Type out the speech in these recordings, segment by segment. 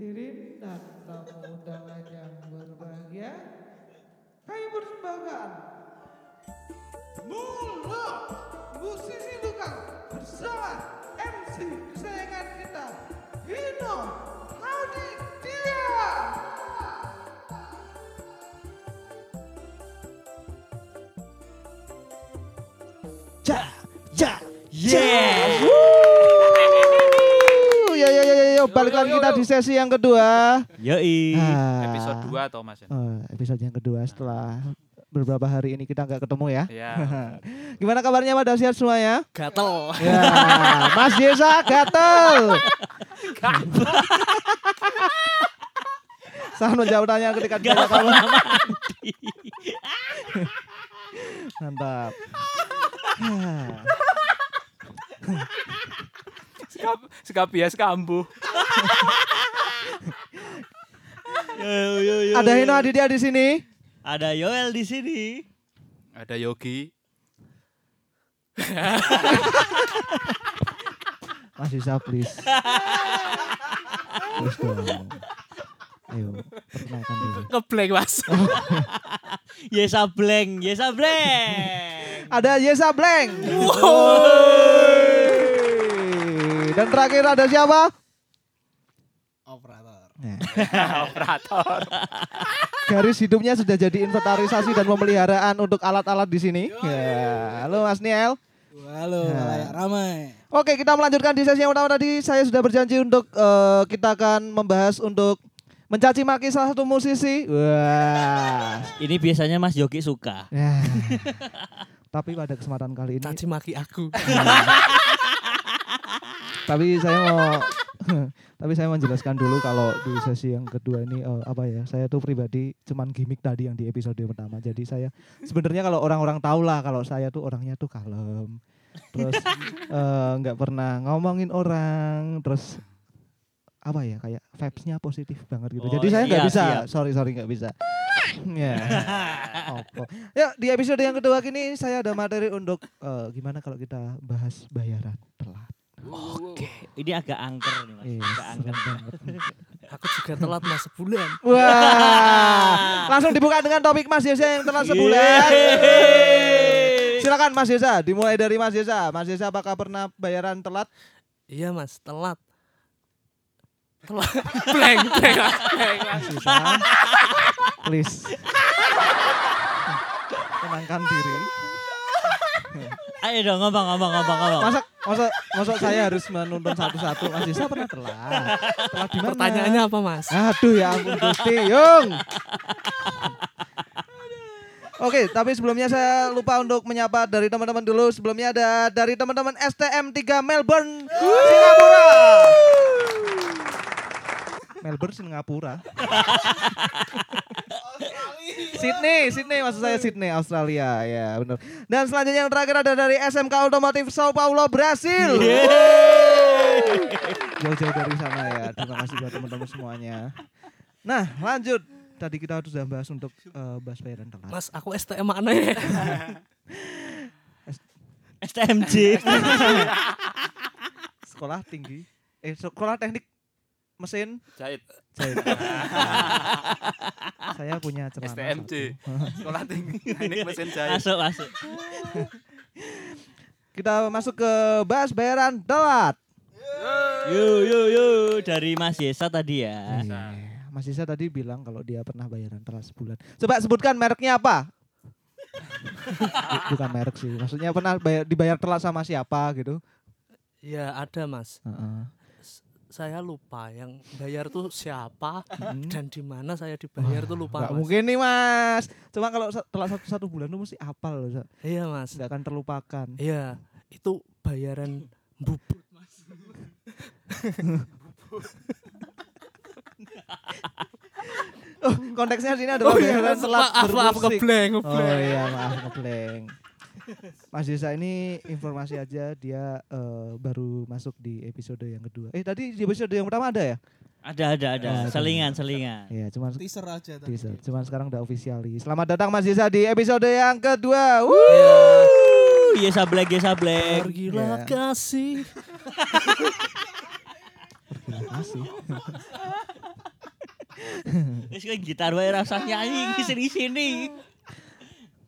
Hadirin dan tamu undangan yang berbahagia, kami persembahkan Muluk musisi tukang bersama MC kesayangan kita Vino Aditya. Ja, ja, Yeah. Wuh, Yo yo yo yo, yo. Balik lagi kita di sesi yang kedua. Yoi. Ah, Episode 2 atau Mas? oh, episode yang kedua setelah beberapa hari ini kita nggak ketemu ya. Ya. Gimana kabarnya pada sehat semuanya? Gatel. Ya, Mas Yesa gatel. Saya menjawab tanya ketika ditanya kamu. Mantap. Ah. Sekap, sekabias kambuh. Yo, yo, yo, Ada. Hino Aditya di sini. Ada Yoel di sini. Ada Yogi. Mas Yesa please. Please dong. Ayo, perkenalkan diri. Ngeblank Mas. Yesa Bleng, Yesa Bleng. Ada Yesa Blank. Woi. Dan terakhir ada siapa? operator. Operator. Garis hidupnya sudah jadi inventarisasi dan pemeliharaan untuk alat-alat di sini. Ya. Halo Mas Niel. Halo, Nah. ramai. Oke, kita melanjutkan di sesi yang utama tadi. Saya sudah berjanji untuk eh, kita akan membahas untuk mencaci maki salah satu musisi. Wah. Ini biasanya Mas Yogi suka. Ya. Tapi pada kesempatan kali ini, Caci maki aku. Tapi saya mau, tapi saya menjelaskan dulu kalau di sesi yang kedua ini eh, apa ya? Saya tuh pribadi cuman gimmick tadi yang di episode pertama. Jadi saya sebenarnya kalau orang-orang tahu lah kalau saya tuh orangnya tuh kalem, terus eh, nggak pernah ngomongin orang, terus apa ya kayak vibes-nya positif banget gitu. Oh, Jadi saya nggak siap, bisa, siap. sorry sorry nggak bisa. ya. Opo. Ya di episode yang kedua kini saya ada materi untuk eh, gimana kalau kita bahas bayaran telat. Oke, ini agak angker nih Mas. Iya, Agak angker. Aku juga telat mas sebulan. Wah, langsung dibuka dengan topik Mas Yesa yang telah sebulan. Yeay. Silakan Mas Yesa, dimulai dari Mas Yesa. Mas Yesa apakah pernah bayaran telat? Iya mas, telat. Telat. blank, blank, blank. Mas Yesa, please. Tenangkan diri. Ayo dong ngomong ngomong ngomong ngomong. Masa masa masa saya harus menuntun satu-satu. Mas Yesa pernah telat. Telat di mana? Pertanyaannya apa mas? Aduh ya ampun Gusti, Yung. Oke, tapi sebelumnya saya lupa untuk menyapa dari teman-teman dulu. Sebelumnya ada dari teman-teman STM 3 Melbourne, Singapura. Melbourne Singapura. Sydney, Sydney maksud saya Sydney, Australia. Ya, benar. Dan selanjutnya yang terakhir ada dari SMK Otomotif Sao Paulo, Brasil. Jauh-jauh dari sana ya. Terima kasih buat teman-teman semuanya. Nah, lanjut. Tadi kita sudah bahas untuk eh, bahas bayaran telat. Mas, aku STM mana ya? STMJ. Sekolah tinggi. Eh, sekolah teknik mesin Jahit. jahit. Saya punya celana. STMJ. satu. Sekolah tinggi teknik mesin jahit. masuk masuk. Kita masuk ke bahas bayaran telat. Yo yo yo dari Mas Yesa tadi ya. Iya. Mas Isa tadi bilang kalau dia pernah bayaran telat sebulan. Coba sebutkan mereknya apa? Bu- Bukan merek sih. Maksudnya pernah bayar, dibayar telat sama siapa gitu? Iya ada mas. Heeh. Saya lupa yang bayar tuh siapa Mm. dan di mana saya dibayar tuh lupa mas. mungkin nih mas. Cuma kalau telat satu, satu bulan tuh mesti apal loh. Sa. Iya mas. Nggak akan terlupakan. Iya, itu bayaran bubut mas. Oh, konteksnya sini adalah Oh iya, bayaran telat maaf, maaf, bermusik. ngeblank, Oh iya maaf ngeblank. Mas Desa ini informasi aja dia eh, baru masuk di episode yang kedua. Eh tadi di episode yang pertama ada ya? Ada ada ada. Oh. Selingan selingan. Iya, cuma teaser aja tadi. teaser. Cuman sekarang udah officially. Selamat datang Mas Desa di episode yang kedua. Wuh. Wuh, Yesa Black Yesa Black. Pergilah Ya. kasih. Terima kasih. Wis kowe gitar wae ra usah nyanyi iki sini sini.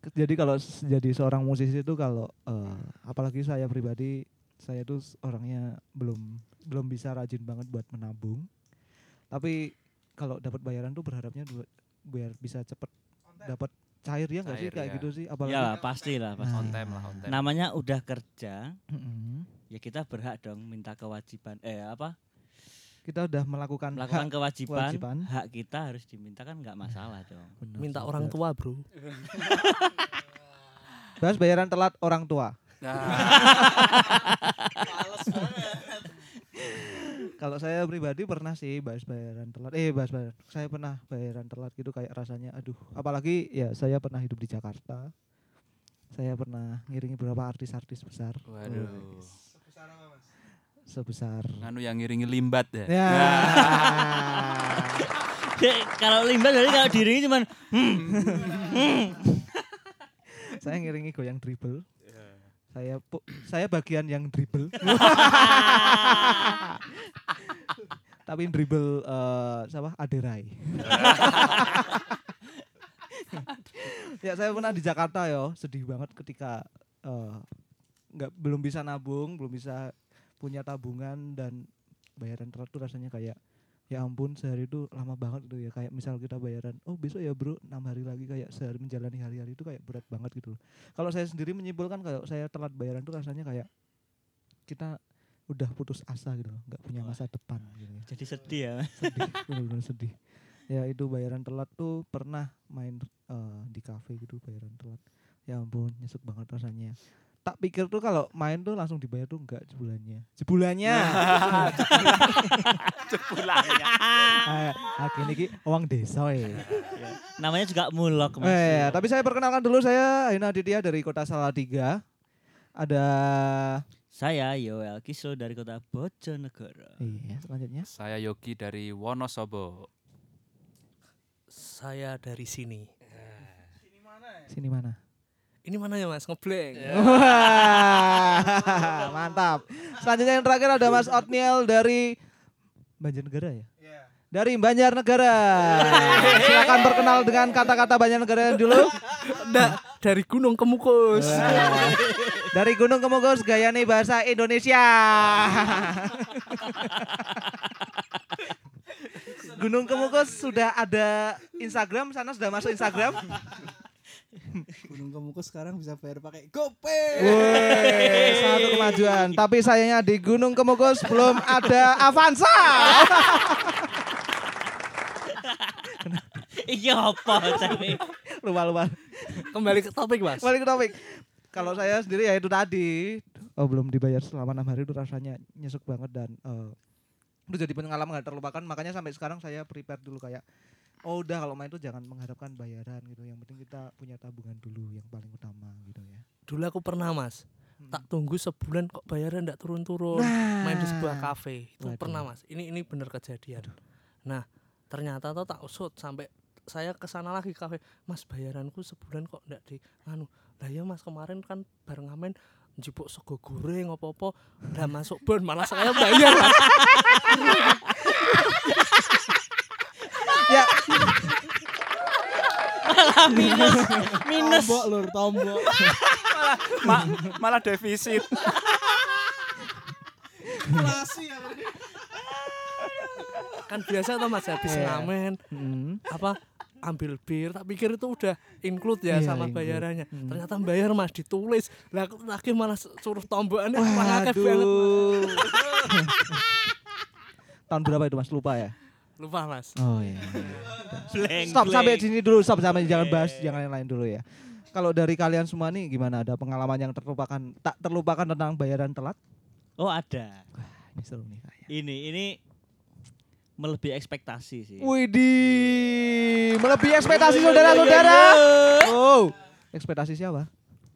Jadi kalau jadi seorang musisi itu kalau eh, apalagi saya pribadi saya tuh orangnya belum belum bisa rajin banget buat menabung. Tapi kalau dapat bayaran tuh berharapnya biar bisa cepet dapat cair ya nggak sih kayak ya. gitu sih apalagi Ya pasti lah, pasti. On time lah, on time. Namanya udah kerja, Mm-mm. ya kita berhak dong minta kewajiban eh apa? Kita udah melakukan Melakukan hak- kewajiban, kewajiban. hak kita harus diminta kan nggak masalah dong. benar Minta orang tua, Bro. bahas bayaran telat orang tua Nah, Kalau saya pribadi pernah sih bahas bayaran telat. Eh bahas bayaran. Saya pernah bayaran telat gitu kayak rasanya aduh. Apalagi ya saya pernah hidup di Jakarta. Saya pernah ngiringi beberapa artis-artis besar. waduh. Sebesar Nganu yang ngiringi limbat ya. Ya. kalau limbah jadi kalau diri cuman saya ngiringi goyang dribble. Saya pu- saya bagian yang dribble. Tapi dribble eh siapa? Aderai. ya saya pernah di Jakarta yo, sedih banget ketika eh, nggak belum bisa nabung, belum bisa punya tabungan dan bayaran telat tuh rasanya kayak ya ampun sehari itu lama banget gitu ya. Kayak misal kita bayaran oh besok ya bro enam hari lagi kayak sehari menjalani hari-hari itu kayak berat banget gitu loh. kalau saya sendiri menyimpulkan kalau saya telat bayaran tuh rasanya kayak kita udah putus asa gitu loh nggak punya masa depan gitu ya. Jadi sedih ya. sedih benar-benar sedih. Ya itu bayaran telat tuh pernah main eh, di kafe gitu bayaran telat. Ya ampun nyesek banget rasanya tak pikir tuh kalau main tuh langsung dibayar tuh enggak sebulannya sebulannya Cepulanya. ah, ah, gini ki uang desa ya Namanya juga mulok Mas. Eh, tapi saya perkenalkan dulu saya Aina Aditya dari Kota Salatiga. Ada Saya Yoel Kisro dari kota Bojonegoro. iya, selanjutnya. Saya Yogi dari Wonosobo. Saya dari sini. Sini mana? Ini mana ya, Mas? Ngeblank. Wah, mantap. Selanjutnya yang terakhir ada Mas Otniel dari Banjarnegara ya? Dari Banjarnegara. Silakan berkenal dengan kata-kata Banjarnegara dulu. Da, dari Gunung Kemukus. Dari Gunung Kemukus gaya nih bahasa Indonesia. Gunung Kemukus sudah ada Instagram, sana sudah masuk Instagram. Gunung Kemukus sekarang bisa bayar pakai GoPay. Wih, satu kemajuan. Tapi sayangnya di Gunung Kemukus belum ada Avanza. Iki apa tapi? lupa lupa. Kembali ke topik, Mas. Balik ke topik. Kalau saya sendiri ya itu tadi, oh belum dibayar selama enam hari itu rasanya nyesek banget dan eh, itu jadi pengalaman gak terlupakan. Makanya sampai sekarang saya prepare dulu kayak, oh udah kalau main itu jangan mengharapkan bayaran gitu. Yang penting kita punya tabungan dulu yang paling utama gitu ya. Dulu aku pernah, Mas. Hmm. Tak tunggu sebulan kok bayaran enggak turun-turun. Nah. Main di sebuah kafe. Itu Waduh. pernah, Mas. Ini ini bener kejadian. Nah, ternyata tuh tak usut sampai saya ke sana lagi kafe. Mas, bayaranku sebulan kok enggak di anu. Lah ya Mas, kemarin kan bareng ngamen njupuk sego goreng apa-apa udah masuk bon malah saya bayar Mas. Ya, minus minus. Tombok lur, tombok. Ma- malah defisit. kan biasa tuh Mas habis Iya. ngamen hmm. apa ambil bir tak pikir itu udah include ya Iya, sama include. bayarannya Hmm. ternyata bayar mas ditulis lah aku lagi malah suruh tombokannya malah banget. Tahun berapa itu mas? Lupa ya? Lupa mas Oh iya. Blank, Stop sampai blank. sini dulu, stop sampai jangan bahas jangan yang lain dulu ya. Kalau dari kalian semua nih gimana? Ada pengalaman yang terlupakan tak terlupakan tentang bayaran telat? Oh ada. Ini seru nih kayaknya. Ini ini melebihi ekspektasi sih. Widih, melebihi ekspektasi saudara-saudara. Oh, ekspektasi siapa?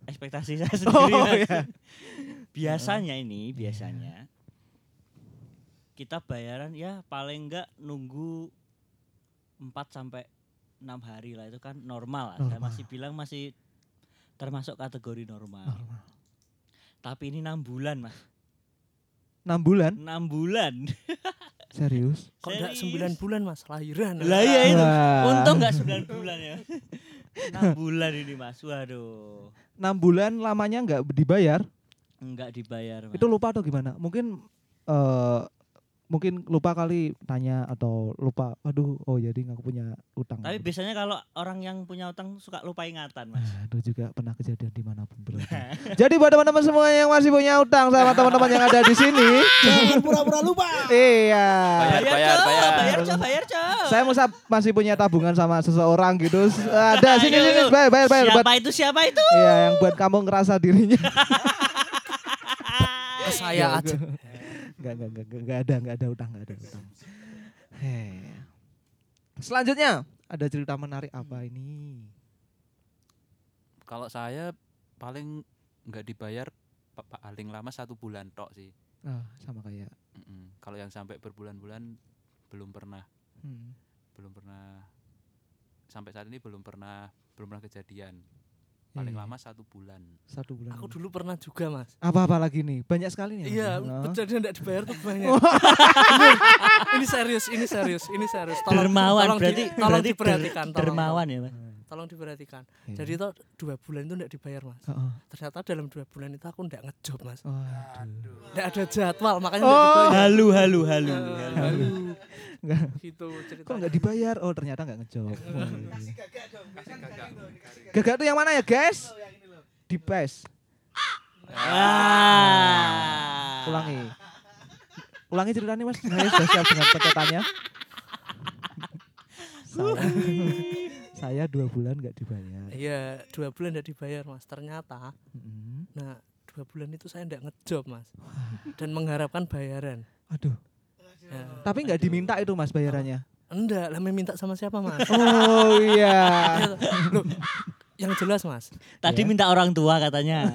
Ekspektasi saya sendiri. Oh iya. Biasanya ini biasanya kita bayaran ya paling enggak nunggu 4 sampai 6 hari lah itu kan normal lah. Saya Normal. masih bilang masih termasuk kategori normal. Normal. Tapi ini 6 bulan, Mas. 6 bulan 6 bulan. Serius? Kok enggak. 9 bulan Mas lahiran. Lah iya itu. Wah. Untung nggak 9 bulan ya. 6 bulan ini Mas. Waduh. 6 bulan lamanya nggak dibayar. Enggak dibayar. Mas. Itu lupa atau gimana? Mungkin eh mungkin lupa kali tanya atau lupa. Aduh, oh jadi aku punya utang. Tapi biasanya kalau orang yang punya utang suka lupa ingatan, Mas. Aduh juga pernah kejadian di mana pun berada. Jadi buat teman-teman semua yang masih punya utang sama teman-teman yang ada di sini, Jangan pura-pura lupa. iya. Bayar, bayar, bayar. bayar, bayar, Cok. Saya masa masih punya tabungan sama seseorang gitu. Ada sini Ayo, sini bayar bayar bayar buat Siapa itu? Siapa itu? Iya, yang buat kamu ngerasa dirinya. Saya aja. Enggak, enggak, enggak, enggak ada, enggak ada utang, enggak ada utang. Hei. Selanjutnya, ada cerita menarik apa ini? Kalau saya paling nggak dibayar pa- paling lama satu bulan tok sih. Ah, sama kayak Mm-mm. Kalau yang sampai berbulan-bulan belum pernah, hmm, belum pernah sampai saat ini belum pernah belum pernah kejadian. Paling Iya. lama satu bulan. satu bulan. Aku dulu pernah juga Mas. Apa-apa lagi nih? Banyak sekali nih. Iya, kejadian enggak dibayar tuh banyak. ini serius, ini serius, ini serius. Tolong, Dermawan tolong di- berarti tolong berarti der- diperhatikan, tolong, dermawan ya, Mas. Tolong, diperhatikan. Iya. Jadi itu dua bulan itu enggak dibayar mas. Heeh. Ternyata dalam dua bulan itu aku enggak ngejob mas. Enggak ada jadwal makanya Oh. Halu halu halu. Halu. Enggak. Gitu ceritanya. Kok nggak dibayar? Oh ternyata nggak ngejob. Oh, iya. Gagak tuh yang mana ya guys? Di PES. Ah. Ulangi. Ulangi ceritanya mas. Saya sudah siap dengan pencetannya. Saya, dua bulan nggak dibayar. Iya, dua bulan enggak dibayar mas. Ternyata, Mm-mm. nah dua bulan itu saya enggak ngejob mas. Dan mengharapkan bayaran. Aduh. Ya. Tapi nggak diminta itu mas bayarannya. Enggak, lah minta sama siapa mas? Oh iya. Loh, yang jelas mas. Tadi Ya. minta orang tua katanya.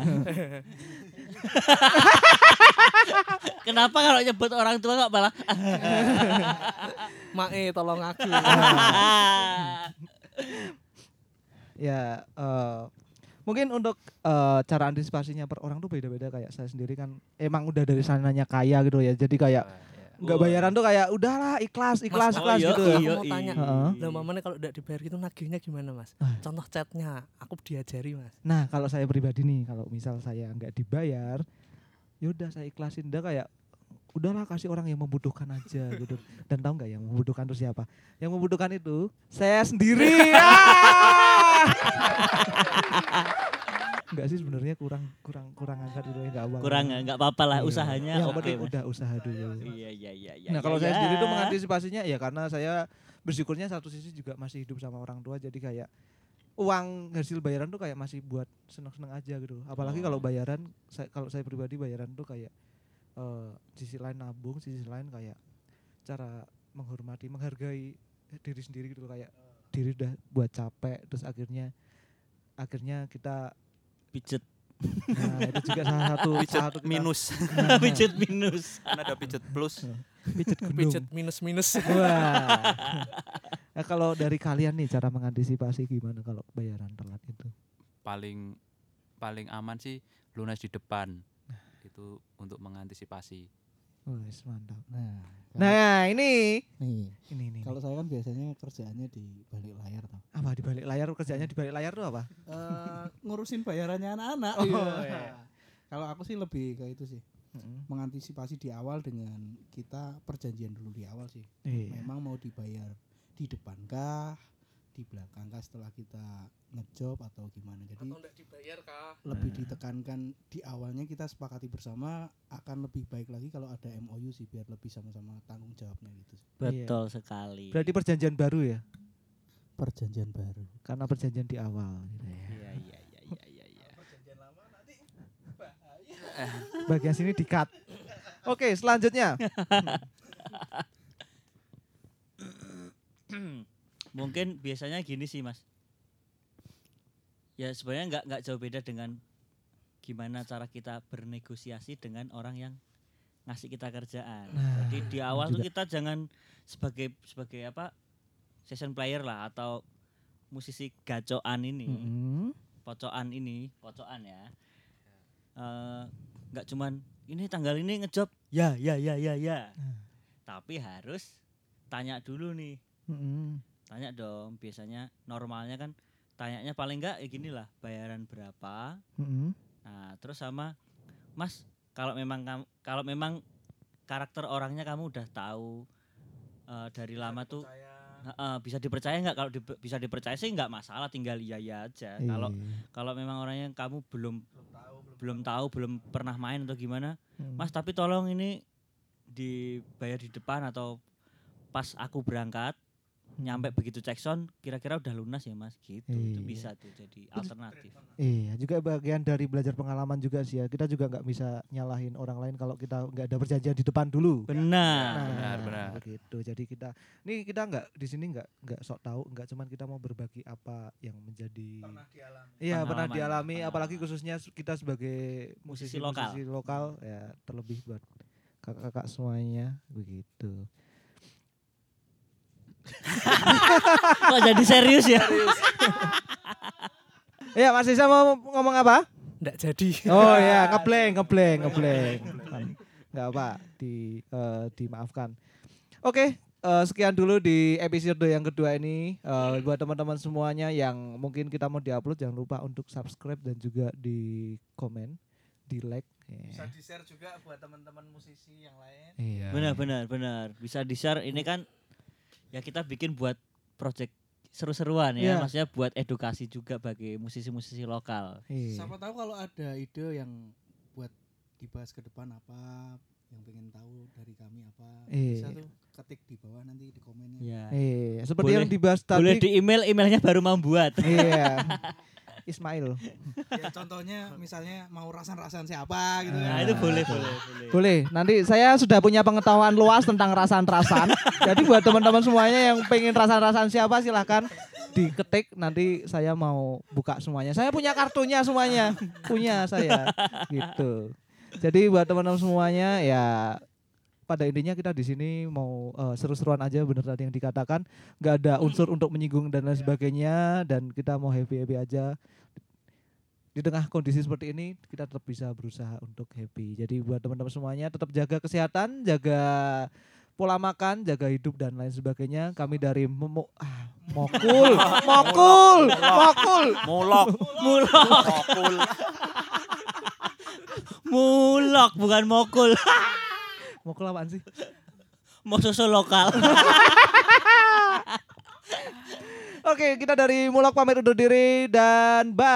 Kenapa kalau nyebut orang tua kok malah Mae tolong aku. ya eh, mungkin untuk eh, cara antisipasinya per orang tuh beda-beda kayak saya sendiri kan emang udah dari sananya kaya gitu ya jadi kayak nggak bayaran tuh kayak udahlah ikhlas ikhlas Mas, ikhlas oh, gitu iya, Aku iya, mau tanya. Heeh. Lah mamanya kalau enggak dibayar gitu nagihnya gimana mas? Ah. Contoh chatnya, aku diajari mas. nah kalau saya pribadi nih kalau misal saya nggak dibayar yaudah saya ikhlasin udah kayak udahlah kasih orang yang membutuhkan aja gitu dan tahu nggak yang membutuhkan itu siapa yang membutuhkan itu saya sendiri! Enggak sih sebenarnya kurang kurang kurang angkat itu ya, nggak apa kurang nggak apa-apa lah Iya. usahanya yang oke. Mas. udah usaha dulu Iya iya iya iya. nah kalau iya, saya sendiri iya. tuh mengantisipasinya ya karena saya bersyukurnya satu sisi juga masih hidup sama orang tua jadi kayak uang hasil bayaran tuh kayak masih buat seneng-seneng aja gitu apalagi kalau Oh. bayaran saya, kalau saya pribadi bayaran tuh kayak eh sisi lain nabung sisi lain kayak cara menghormati menghargai diri sendiri gitu kayak diri udah buat capek terus akhirnya akhirnya kita pijet nah itu juga salah satu Pijet satu kita- minus. Nah, pijet minus. kan ada pijet plus. pijet gunung Pijet minus-minus. Wah. Nah, kalau dari kalian nih cara mengantisipasi gimana kalau bayaran telat itu? Paling paling aman sih lunas di depan. Itu untuk mengantisipasi. Wes mantap. Nah, Nah, ini nih, ini ini. kalau saya kan biasanya kerjaannya di balik layar toh. apa di balik layar kerjanya di balik layar tuh apa? Eh, ngurusin bayarannya anak-anak. Oh, Iya. iya. Kalau aku sih lebih ke itu sih, Mm-mm. mengantisipasi di awal dengan kita perjanjian dulu di awal sih. Iya. Memang mau dibayar di depan kah, di belakang kah setelah kita ngejob atau gimana. Jadi Atau enggak dibayar kah? lebih ditekankan di awalnya kita sepakati bersama akan lebih baik lagi kalau ada MOU sih biar lebih sama-sama tanggung jawabnya gitu sih. Betul sekali. Berarti perjanjian baru ya? Perjanjian baru. Karena perjanjian di awal gitu ya. Iya iya iya iya iya. iya. Bagian sini di-cut. Oke, selanjutnya. Mungkin biasanya gini sih mas. Ya sebenarnya nggak nggak jauh beda dengan gimana cara kita bernegosiasi dengan orang yang ngasih kita kerjaan. Nah, Jadi di awal tuh juga. kita jangan sebagai sebagai apa session player lah atau musisi gacoan ini, Mm-mm. pocokan ini, pocokan ya. Eh, nggak cuman ini tanggal ini ngejob, ya ya ya ya ya. Hmm. Tapi harus tanya dulu nih. Mm-mm. Tanya dong. Biasanya normalnya kan tanyanya paling enggak ya gini lah, bayaran berapa? Mm-mm. Nah, terus sama Mas, kalau memang kamu kalau memang karakter orangnya kamu udah tahu eh, dari lama tuh Heeh, bisa dipercaya nggak kalau di- bisa dipercaya sih nggak masalah tinggal iya iya aja kalau kalau memang orangnya kamu belum belum tahu belum pernah main atau gimana Mm. mas tapi tolong ini dibayar di depan atau pas aku berangkat nyampe begitu cek sound kira-kira udah lunas ya mas gitu itu Iya. bisa tuh jadi alternatif Iya, juga bagian dari belajar pengalaman juga sih ya. Kita juga nggak bisa nyalahin orang lain kalau kita nggak ada perjanjian di depan dulu. benar benar, benar. Begitu. Jadi kita, nih kita nggak di sini nggak nggak sok tahu, nggak cuman kita mau berbagi apa yang menjadi Iya pernah dialami, pengalaman. apalagi khususnya kita sebagai Musisi musisi lokal. musisi lokal ya terlebih buat kakak-kakak semuanya begitu. Kok jadi serius ya Ya Mas Isa mau ngomong apa? Nggak jadi. Oh ya, ngebleng, ngebleng, ngebleng. Enggak apa, di eh, dimaafkan. Oke, eh, sekian dulu di episode yang kedua ini. Eh, buat teman-teman semuanya yang mungkin kita mau diupload jangan lupa untuk subscribe dan juga di komen, di like. Bisa Ya. di share juga buat teman-teman musisi yang lain. Iya. benar benar benar bisa di share ini kan ya kita bikin buat project seru-seruan ya Iya. maksudnya buat edukasi juga bagi musisi-musisi lokal Iya. Siapa tahu kalau ada ide yang buat dibahas ke depan apa yang pengen tahu dari kami apa bisa Iya. tuh ketik di bawah nanti di komennya. ya Iya, seperti Boleh- yang dibahas boleh tadi. di email emailnya baru mau buat Iya. Ismail. Ya, contohnya misalnya mau rasan-rasan siapa gitu nah kan. itu boleh boleh boleh Boleh, nanti saya sudah punya pengetahuan luas tentang rasan-rasan. Jadi buat teman-teman semuanya yang pengen rasan-rasan siapa silahkan diketik nanti saya mau buka semuanya. Saya punya kartunya semuanya, punya saya gitu. Jadi buat teman-teman semuanya ya pada intinya kita di sini mau eh, seru-seruan aja bener tadi yang dikatakan nggak ada unsur untuk menyinggung dan lain sebagainya dan kita mau happy happy aja di tengah kondisi seperti ini kita tetap bisa berusaha untuk happy. Jadi buat teman-teman semuanya tetap jaga kesehatan, jaga pola makan, jaga hidup dan lain sebagainya. Kami dari Memo ah, Mokul, Mokul, Mokul. Mulok. mulok Mokul. mulok bukan mokul Mokul apaan sih? mau susu lokal Oke, kita dari Mulok pamit undur diri dan bye.